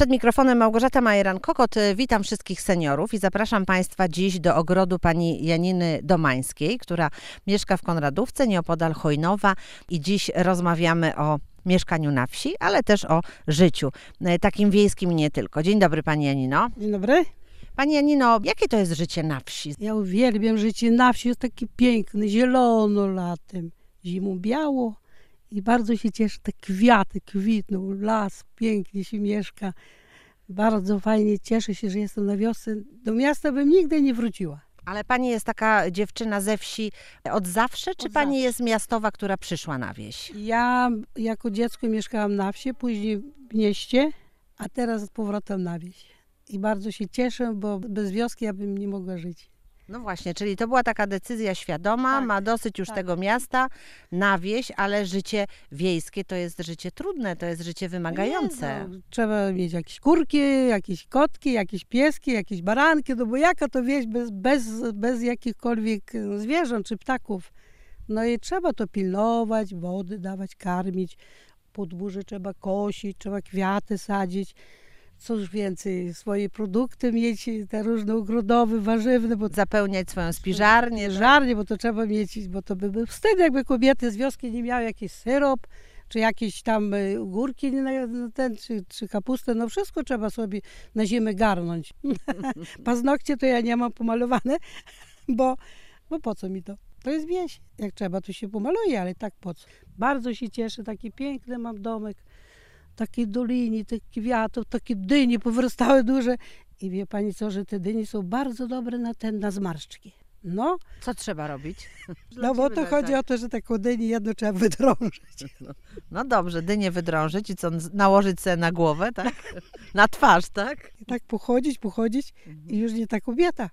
Przed mikrofonem Małgorzata Majeran-Kokot. Witam wszystkich seniorów i zapraszam Państwa dziś do ogrodu pani Janiny Domańskiej, która mieszka w Konradówce, nieopodal Chojnowa i dziś rozmawiamy o mieszkaniu na wsi, ale też o życiu, e, takim wiejskim i nie tylko. Dzień dobry Pani Janino. Dzień dobry. Pani Janino, jakie to jest życie na wsi? Ja uwielbiam życie na wsi, jest takie piękne, zielono latem, zimą biało i bardzo się cieszę, te kwiaty kwitną, las, pięknie się mieszka. Bardzo fajnie, cieszę się, że jestem na wiosce. Do miasta bym nigdy nie wróciła. Ale Pani jest taka dziewczyna ze wsi od zawsze, czy Od Pani zawsze. jest miastowa, która przyszła na wieś? Ja jako dziecko mieszkałam na wsi, później w mieście, a teraz z powrotem na wieś. I bardzo się cieszę, bo bez wioski ja bym nie mogła żyć. No właśnie, czyli to była taka decyzja świadoma, Tak, ma dosyć już tak. tego miasta na wieś, ale życie wiejskie to jest życie trudne, to jest życie wymagające. Nie, no, trzeba mieć jakieś kurki, jakieś kotki, jakieś pieski, jakieś baranki, no bo jaka to wieś bez, bez, bez jakichkolwiek e, zwierząt czy ptaków. No i trzeba to pilnować, wody dawać, karmić, podwórze trzeba kosić, trzeba kwiaty sadzić. Cóż więcej, swoje produkty mieć, te różne ogrodowe, warzywne, bo Zapełniać swoją spiżarnię. tak? żarnie, bo to trzeba mieć, bo to by był wstyd, jakby kobiety z wioski nie miały jakiś syrop, czy jakieś tam y, na ten, czy, czy kapustę, no wszystko trzeba sobie na zimę garnąć. Paznokcie to ja nie mam pomalowane, bo, bo po co mi to? To jest wieś. Jak trzeba, to się pomaluje, ale tak po co? Bardzo się cieszę, taki piękny mam domek, takiej dolini, tych kwiatów, takie dynie powrastały duże. I wie pani co, że te dynie są bardzo dobre na ten, na zmarszczki. No, Co trzeba robić? no bo to chodzi o to, że taką dynię jedno trzeba wydrążyć. No dobrze, dynię wydrążyć i co, nałożyć sobie na głowę, tak? Na twarz, tak? I tak pochodzić, pochodzić i już nie ta kobieta.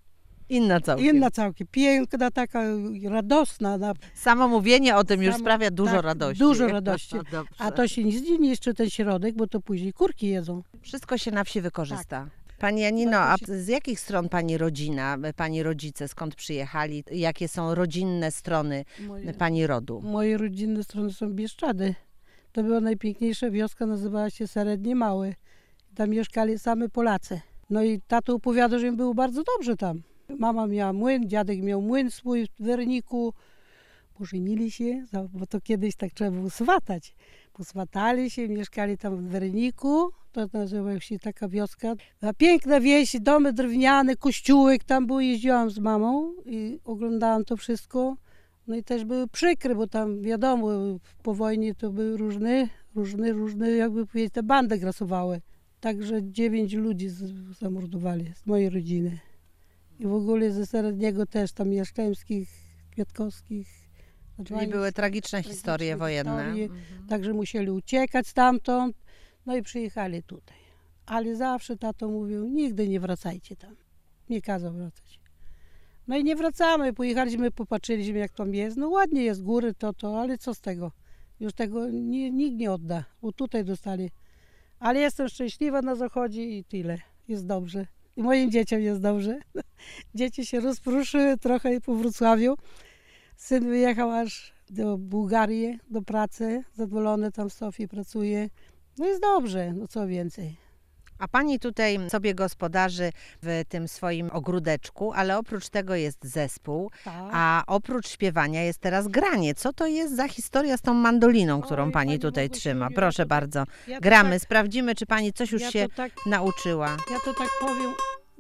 Inna całkiem. Inna całkiem, piękna, taka radosna. Na, Samo mówienie o tym już Samo- sprawia dużo tak, radości. dużo radości. Dobrze. a to się nic nie niszczy ten środek, bo to później kurki jedzą. Wszystko się na wsi wykorzysta. Pani Janino, a z jakich stron pani rodzina, pani rodzice, skąd przyjechali? Jakie są rodzinne strony Moje, pani rodu? moje rodzinne strony są Bieszczady. To była najpiękniejsza wioska, nazywała się Serednie Mały. Tam mieszkali same Polacy. No i tato opowiada, że im było bardzo dobrze tam. Mama miała młyn, dziadek miał młyn swój w Werniku. Pożenili się, bo to kiedyś tak trzeba było swatać. Poswatali się, mieszkali tam w Werniku. To nazywa się taka wioska. A piękna wieś, domy drewniane, kościółek. Tam było, jeździłam z mamą i oglądałam to wszystko. No i też były przykre, bo tam wiadomo, po wojnie to były różne, różne, różne jakby powiedzieć, te bandy grasowały. Także dziewięć ludzi zamordowali z mojej rodziny. I w ogóle ze Seredniego też, tam Jaszczemskich, Kwiatkowskich. Czyli były tragiczne historie tragiczne wojenne. historie. Mhm. Także musieli uciekać stamtąd, no i przyjechali tutaj. Ale zawsze tato mówił, nigdy nie wracajcie tam. Nie kazał wracać. No i nie wracamy, pojechaliśmy, popatrzyliśmy jak tam jest. No ładnie jest, góry to, to, ale co z tego? Już tego nie, nikt nie odda, bo tutaj dostali. Ale jestem szczęśliwa na zachodzie i tyle. Jest dobrze. I moim dzieciom jest dobrze. Dzieci się rozpruszyły trochę po Wrocławiu. Syn wyjechał aż do Bułgarii do pracy. Zadowolony tam w Sofii pracuje. No jest dobrze, no co więcej. A pani tutaj sobie gospodarzy w tym swoim ogródeczku, ale oprócz tego jest zespół, Tak. a oprócz śpiewania jest teraz granie. Co to jest za historia z tą mandoliną, którą Oj, pani pani tutaj trzyma? Proszę to- bardzo. Ja Gramy, Tak, sprawdzimy, czy pani coś już ja, się tak, nauczyła. ja to tak powiem,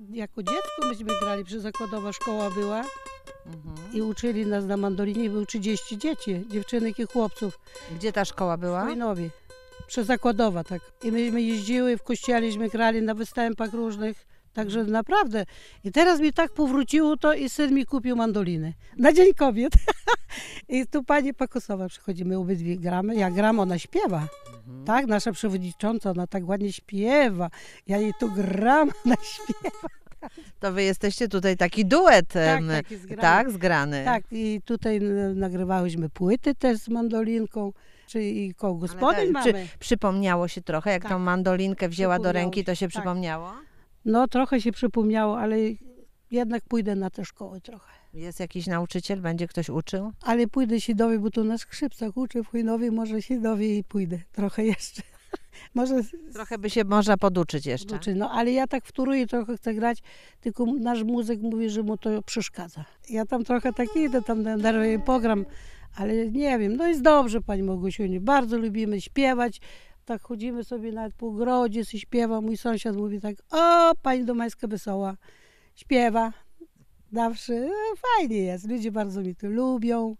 jako dziecko myśmy grali, przy zakładowa szkoła była Mhm. i uczyli nas na mandolinie, było 30 dzieci, dziewczynek i chłopców. Gdzie ta szkoła była? Wojnowi. Przezakładowa, tak. I myśmy jeździły, w kościeliśmy grali na występach różnych. Także naprawdę. I teraz mi tak powróciło to i syn mi kupił mandoliny. Na Dzień Kobiet. I tu pani Pakosowa przychodzi, my obydwie gramy. Ja gram, ona śpiewa. Mhm. Tak, nasza przewodnicząca, ona tak ładnie śpiewa. Ja jej tu gram, ona śpiewa. To wy jesteście tutaj taki duet, Tak, em, taki zgrany. tak, zgrany. Tak, i tutaj n- nagrywałyśmy płyty też z mandolinką. Czy i koło gospodyń tak, czy mamy. przypomniało się trochę, jak Tak. tą mandolinkę wzięła do ręki, to się, tak. przypomniało? No trochę się przypomniało, ale jednak pójdę na te szkoły trochę. Jest jakiś nauczyciel, będzie ktoś uczył? Ale pójdę się dowie, bo tu na skrzypcach uczę w Chujnowie, może się dowie i pójdę trochę jeszcze. Może Trochę by się można poduczyć jeszcze. No ale ja tak wtóruję, trochę chcę grać, tylko nasz muzyk mówi, że mu to przeszkadza. Ja tam trochę tak idę, tam nerwy pogram, ale nie wiem, no jest dobrze Pani Małgosiuniu, bardzo lubimy śpiewać, tak chodzimy sobie nawet po ogrodzie, śpiewa, mój sąsiad mówi tak, o Pani Domańska Wesoła, śpiewa, zawsze, e, fajnie jest, ludzie bardzo mi to lubią,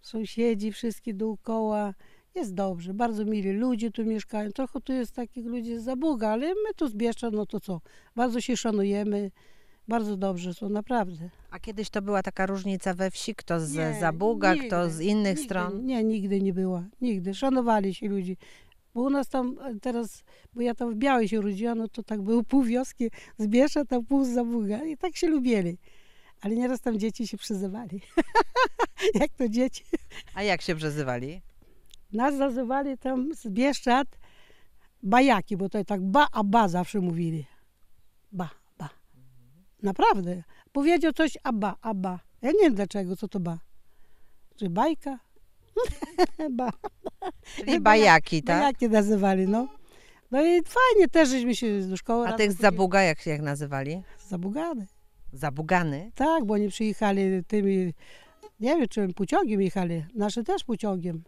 sąsiedzi wszystkie dookoła, jest dobrze, bardzo mili ludzie tu mieszkają. Trochę tu jest takich ludzi z Zabuga, ale my tu z Bieszczad, no to co? Bardzo się szanujemy, bardzo dobrze są, naprawdę. A kiedyś to była taka różnica we wsi, kto z Nie, Zabuga, nigdy, kto z innych nigdy, stron. Nie, nigdy nie była, nigdy. Szanowali się ludzi. Bo u nas tam e, teraz, bo ja tam w Białej się urodziłam, no to tak było pół wioski z Bieszczad, a pół z Zabuga. I tak się lubili. Ale nieraz tam dzieci się przyzywali. Jak to dzieci. A jak się przezywali? Nas nazywali tam z Bieszczad bajaki, bo to tak ba, a ba zawsze mówili. Ba. Naprawdę. Powiedział coś, a ba, a ba. Ja nie wiem dlaczego, co to ba. Czy bajka? ba. Czyli bajaki, tak? Bajaki nazywali, no. No i fajnie też, żeśmy się do szkoły A tych z. Zabuga jak, jak nazywali? Zabugany. Zabugany? Tak, bo oni przyjechali tymi, nie wiem czym, pociągiem jechali. Nasze też pociągiem.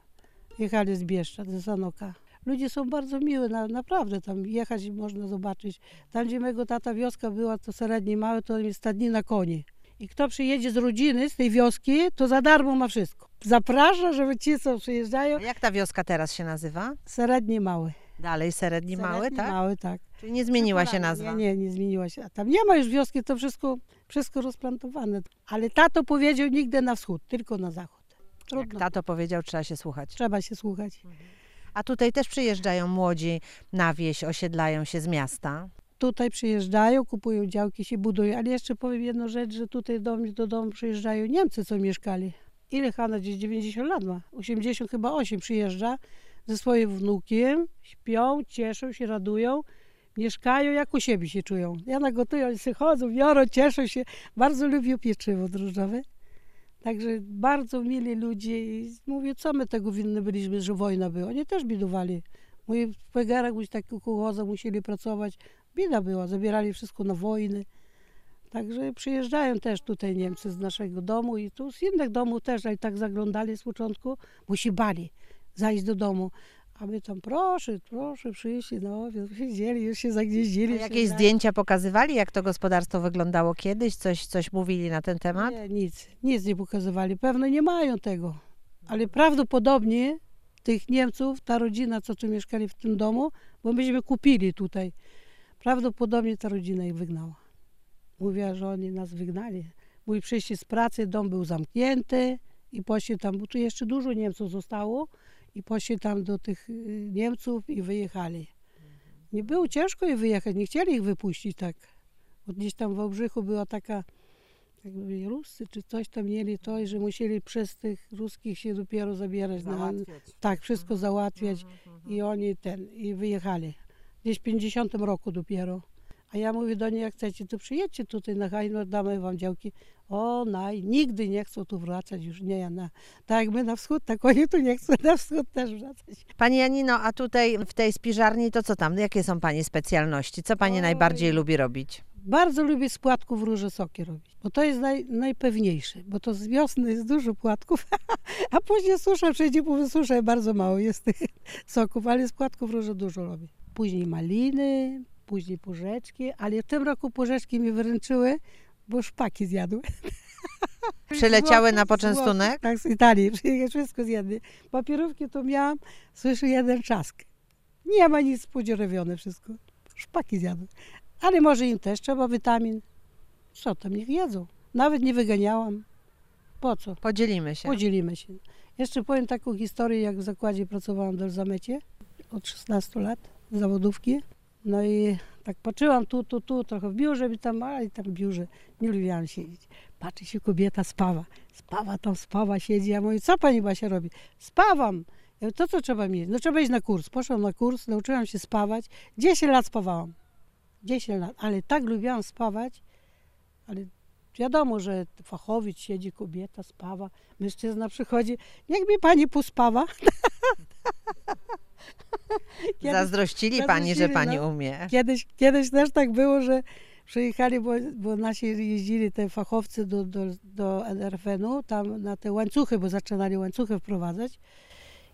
Jechali z Bieszczad, ze Sanoka. Ludzie są bardzo miły, na, naprawdę tam jechać można zobaczyć. Tam, gdzie mego tata wioska była, to średnie małe, to jest stadnina koni. I kto przyjedzie z rodziny, z tej wioski, to za darmo ma wszystko. Zaprasza, żeby ci, co przyjeżdżają, A jak ta wioska teraz się nazywa? średnie małe. Dalej Seredni Mały, tak? Małe, tak. Czyli nie zmieniła się Nie, nazwa. Nie, nie zmieniła się. A tam nie ma już wioski, to wszystko, wszystko rozplantowane. Ale tato powiedział nigdy na wschód, tylko na zachód. Jak Trudno. tato powiedział, trzeba się słuchać. Trzeba się słuchać. A tutaj też przyjeżdżają młodzi na wieś, osiedlają się z miasta. Tutaj przyjeżdżają, kupują działki, się budują. Ale jeszcze powiem jedną rzecz, że tutaj do mnie do domu przyjeżdżają Niemcy, co mieszkali. Ile Hanna gdzieś 90 lat ma? 80 chyba 8 przyjeżdża ze swoim wnukiem. Śpią, cieszą się, radują. Mieszkają, jak u siebie się czują. Ja nagotuję, oni sobie chodzą, biorą, cieszą się. Bardzo lubią pieczywo drożdżowe. Także bardzo mili ludzie. I mówię, co my tego winni byliśmy, że wojna była. Oni też biedowali. Moi w Pegarach, takich kołchozach musieli pracować. Bieda była, zabierali wszystko na wojny. Także przyjeżdżają też tutaj Niemcy z naszego domu i tu z innych domów też, ale tak zaglądali z początku, bo się bali zajść do domu. A my tam proszę, proszę przyjść, no, siedzieli, już się A zagnieździli. jakieś się zdjęcia pokazywali, jak to gospodarstwo wyglądało kiedyś? Coś, coś mówili na ten temat? Nie, nic, nic nie pokazywali. Pewno nie mają tego. Ale prawdopodobnie tych Niemców, ta rodzina, co tu mieszkali w tym domu, bo myśmy kupili tutaj, prawdopodobnie ta rodzina ich wygnała. Mówiła, że oni nas wygnali. Mój przyjście z pracy, dom był zamknięty i poszli tam, bo tu jeszcze dużo Niemców zostało i poszli tam do tych y, Niemców i wyjechali. Nie było ciężko ich wyjechać, nie chcieli ich wypuścić tak. Bo gdzieś tam w Wałbrzychu była taka jak mówię, Ruscy czy coś tam mieli to, że musieli przez tych ruskich się dopiero zabierać. Na, tak, wszystko załatwiać i oni ten, i wyjechali. Gdzieś w 50 roku dopiero. A ja mówię do niej, jak chcecie, to przyjedźcie tutaj na Hajno, damy wam działki. O, naj, nigdy nie chcą tu wracać, już nie, na, tak jak my na wschód, tak oni tu nie chcą na wschód też wracać. Pani Janino, a tutaj w tej spiżarni to co tam? Jakie są Pani specjalności? Co Pani Oj. najbardziej lubi robić? Bardzo lubię z płatków róże soki robić, bo to jest naj, najpewniejsze, bo to z wiosny jest dużo płatków, a później susza, wszędzie po wysusze bardzo mało jest tych soków, ale z płatków róże dużo robię. Później maliny, później porzeczki, ale w tym roku porzeczki mi wyręczyły, bo szpaki zjadły. Przyleciały na poczęstunek? Tak, z Italii, wszystko zjadły. Papierówki to miałam, słyszę jeden czask. Nie ma nic podzierowione wszystko. Szpaki zjadły. Ale może im też trzeba witamin. Co tam, niech jedzą. Nawet nie wyganiałam. Po co? Podzielimy się. Podzielimy się. Jeszcze powiem taką historię, jak w zakładzie pracowałam w Zamecie od 16 lat, zawodówki. No i tak patrzyłam tu, tu, tu, trochę w biurze, mi tam, ale tam w biurze nie lubiłam siedzieć. Patrzy się kobieta, spawa. Spawa tam, spawa, siedzi. Ja mówię, co pani Basia robi? Spawam. Ja mówię, to co trzeba mieć? No trzeba iść na kurs. Poszłam na kurs, nauczyłam się spawać. 10 lat spawałam. 10 lat, ale tak lubiłam spawać, ale wiadomo, że fachowiec siedzi, kobieta spawa, mężczyzna przychodzi, niech mi pani pospawa. Kiedyś- Zazdrościli pani, że pani no. umie. Kiedyś, kiedyś też tak było, że przyjechali, bo, bo nasi jeździli te fachowcy do, do, do NRFN-u, tam na te łańcuchy, bo zaczynali łańcuchy wprowadzać.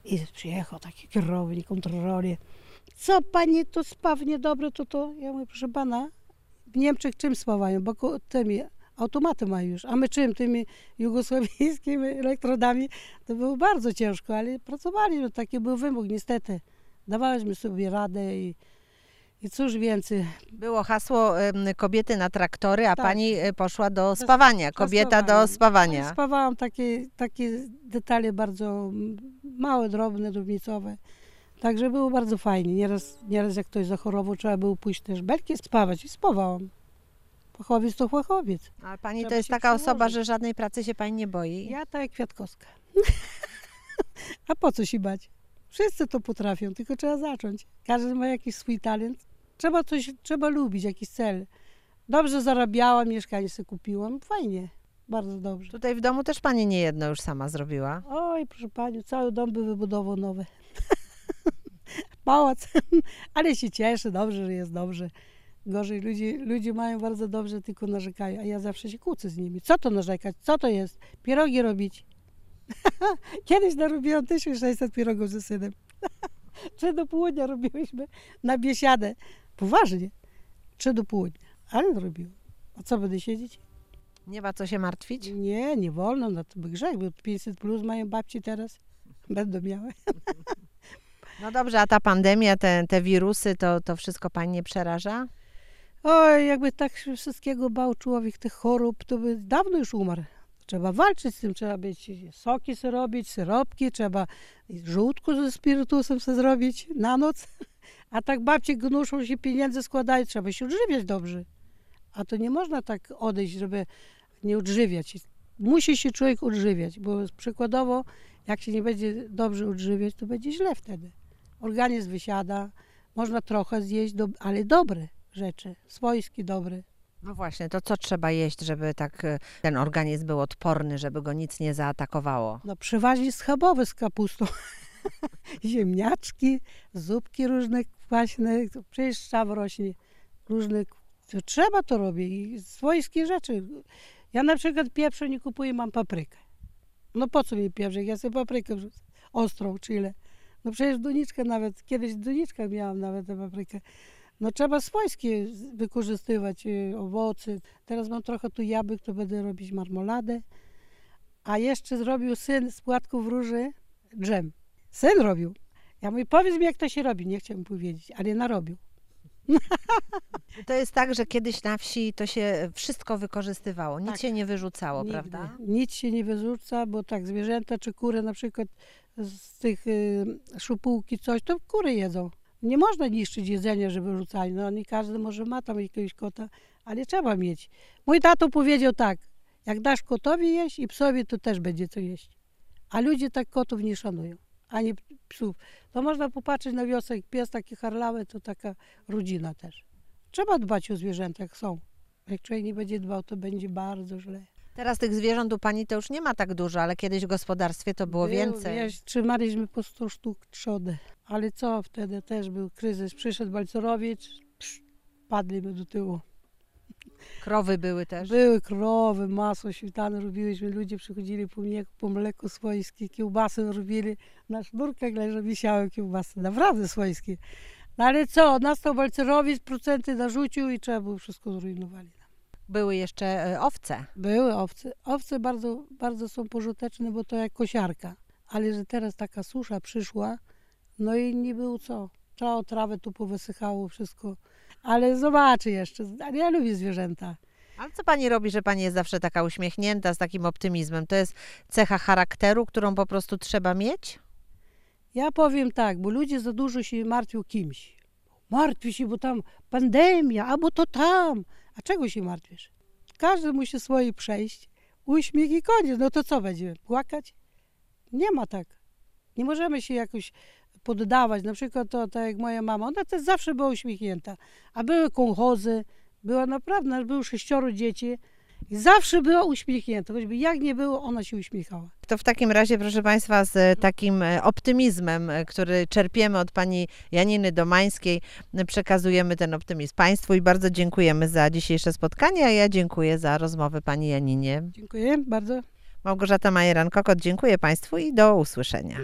I przyjechał taki kierownik, kontroler. Co pani tu spawnie dobre, to to? Ja mówię, proszę pana, w Niemczech czym spawają? Bo tymi automaty mają już, a my czym? Tymi jugosłowiańskimi elektrodami. To było bardzo ciężko, ale pracowali, no taki był wymóg niestety. Dawaliśmy sobie radę i, i cóż więcej. Było hasło em, kobiety na traktory, a Tak. pani e, poszła do spawania. Kobieta do spawania. spawania. Spawałam takie, takie detale bardzo mm, małe, drobne, drobnicowe. Także było bardzo fajnie. Nieraz, nieraz jak ktoś zachorował, trzeba było pójść też belki spawać i spawałam. Fachowiec to fachowiec. A pani Trzeba to jest się taka osoba, że żadnej pracy się pani nie boi? Ja tak jak Kwiatkowska. A po co się bać? Wszyscy to potrafią, tylko trzeba zacząć. Każdy ma jakiś swój talent. Trzeba coś, trzeba lubić, jakiś cel. Dobrze zarabiałam, mieszkanie sobie kupiłam. Fajnie, bardzo dobrze. Tutaj w domu też pani nie jedno już sama zrobiła. Oj, proszę Pani, cały dom by wybudował nowy. Pałac. Ale się cieszę, dobrze, że jest dobrze. Gorzej, ludzie, ludzie mają bardzo dobrze, tylko narzekają, a ja zawsze się kłócę z nimi. Co to narzekać? Co to jest? Pierogi robić. Kiedyś narobiłam 1600 pierogów ze synem. Trzy do południa robiłyśmy na biesiadę. Poważnie. Trzy do południa. Ale robiłam. A co, będę siedzieć? Nie ma co się martwić? Nie, nie wolno, no to by grzech, bo 500 plus mają babci teraz. Będą miały. No dobrze, a ta pandemia, te, te wirusy, to, to wszystko pani nie przeraża? Oj, jakby tak się wszystkiego bał człowiek, tych chorób, to by dawno już umarł. Trzeba walczyć z tym, trzeba być soki sobie robić, syropki, trzeba żółtku ze spirytusem sobie zrobić na noc. A tak babcie gnuszą się, pieniądze składają, trzeba się odżywiać dobrze. A to nie można tak odejść, żeby nie odżywiać. Musi się człowiek odżywiać, bo przykładowo, jak się nie będzie dobrze odżywiać, to będzie źle wtedy. Organizm wysiada, można trochę zjeść, ale dobre rzeczy, swojskie dobre. No właśnie, to co trzeba jeść, żeby tak e, ten organizm był odporny, żeby go nic nie zaatakowało? No przeważnie schabowe z kapustą. Ziemniaczki, zupki różne kwaśne, przecież szczaw rośnie. Różne, to trzeba to robić swojskie rzeczy. Ja na przykład pieprzu nie kupuję, mam paprykę. No po co mi pieprz, jak ja sobie paprykę wrzucę, ostrą, chile. No przecież doniczkę nawet, kiedyś doniczkę miałam nawet tę paprykę. No trzeba swojskie wykorzystywać, y, owoce. Teraz mam trochę tu jabłek, to będę robić marmoladę. A jeszcze zrobił syn z płatków róży dżem. Syn robił. Ja mówię, powiedz mi, jak to się robi. Nie chciał mi powiedzieć, ale narobił. To jest tak, że kiedyś na wsi to się wszystko wykorzystywało, nic Tak. się nie wyrzucało, Nigdy. prawda? Nic się nie wyrzuca, bo tak zwierzęta czy kury na przykład z tych y, szupułki coś, to kury jedzą. Nie można niszczyć jedzenia, że wyrzucali. No nie każdy może ma tam jakiegoś kota, ale trzeba mieć. Mój tato powiedział tak, jak dasz kotowi jeść i psowi, to też będzie co jeść. A ludzie tak kotów nie szanują, ani psów. To można popatrzeć na wiosę, jak pies taki harlawy, to taka rodzina też. Trzeba dbać o zwierzęta, jak są. Jak człowiek nie będzie dbał, to będzie bardzo źle. Teraz tych zwierząt u pani to już nie ma tak dużo, ale kiedyś w gospodarstwie to było więcej. Wiesz, trzymaliśmy po 100 sztuk trzody. Ale co wtedy też był kryzys. Przyszedł Balcerowicz, padliśmy do tyłu. Krowy były też. Były krowy, masło świtane robiliśmy. Ludzie przychodzili po, mnie, po mleko swojskie, kiełbasy robili. Na sznurkach leży, wisiały kiełbasy. Naprawdę swojskie. No ale co, nastał Balcerowicz, procenty narzucił i trzeba było wszystko zrujnowali. Były jeszcze e, owce. Były owce. Owce bardzo, bardzo są pożyteczne, bo to jak kosiarka. Ale że teraz taka susza przyszła, no i nie było co. Całą trawę tu powysychało wszystko. Ale zobaczy jeszcze. Ja lubię zwierzęta. Ale co pani robi, że pani jest zawsze taka uśmiechnięta, z takim optymizmem? To jest cecha charakteru, którą po prostu trzeba mieć? Ja powiem tak, bo ludzie za dużo się martwią kimś. Martwi się, bo tam pandemia, albo to tam. A czego się martwisz? Każdy musi swoje przejść. Uśmiech i koniec. No to co będziemy? Płakać? Nie ma tak. Nie możemy się jakoś poddawać. Na przykład to tak jak moja mama, ona też zawsze była uśmiechnięta. A były kołchozy, była naprawdę, było sześcioro dzieci zawsze była uśmiechnięta, choćby jak nie było, ona się uśmiechała. To w takim razie, proszę Państwa, z e, takim e, optymizmem, e, który czerpiemy od pani Janiny Domańskiej, przekazujemy ten optymizm Państwu i bardzo dziękujemy za dzisiejsze spotkanie, a ja dziękuję za rozmowę pani Janinie. Dziękuję bardzo. Małgorzata Majeran-Kokot, dziękuję Państwu i do usłyszenia.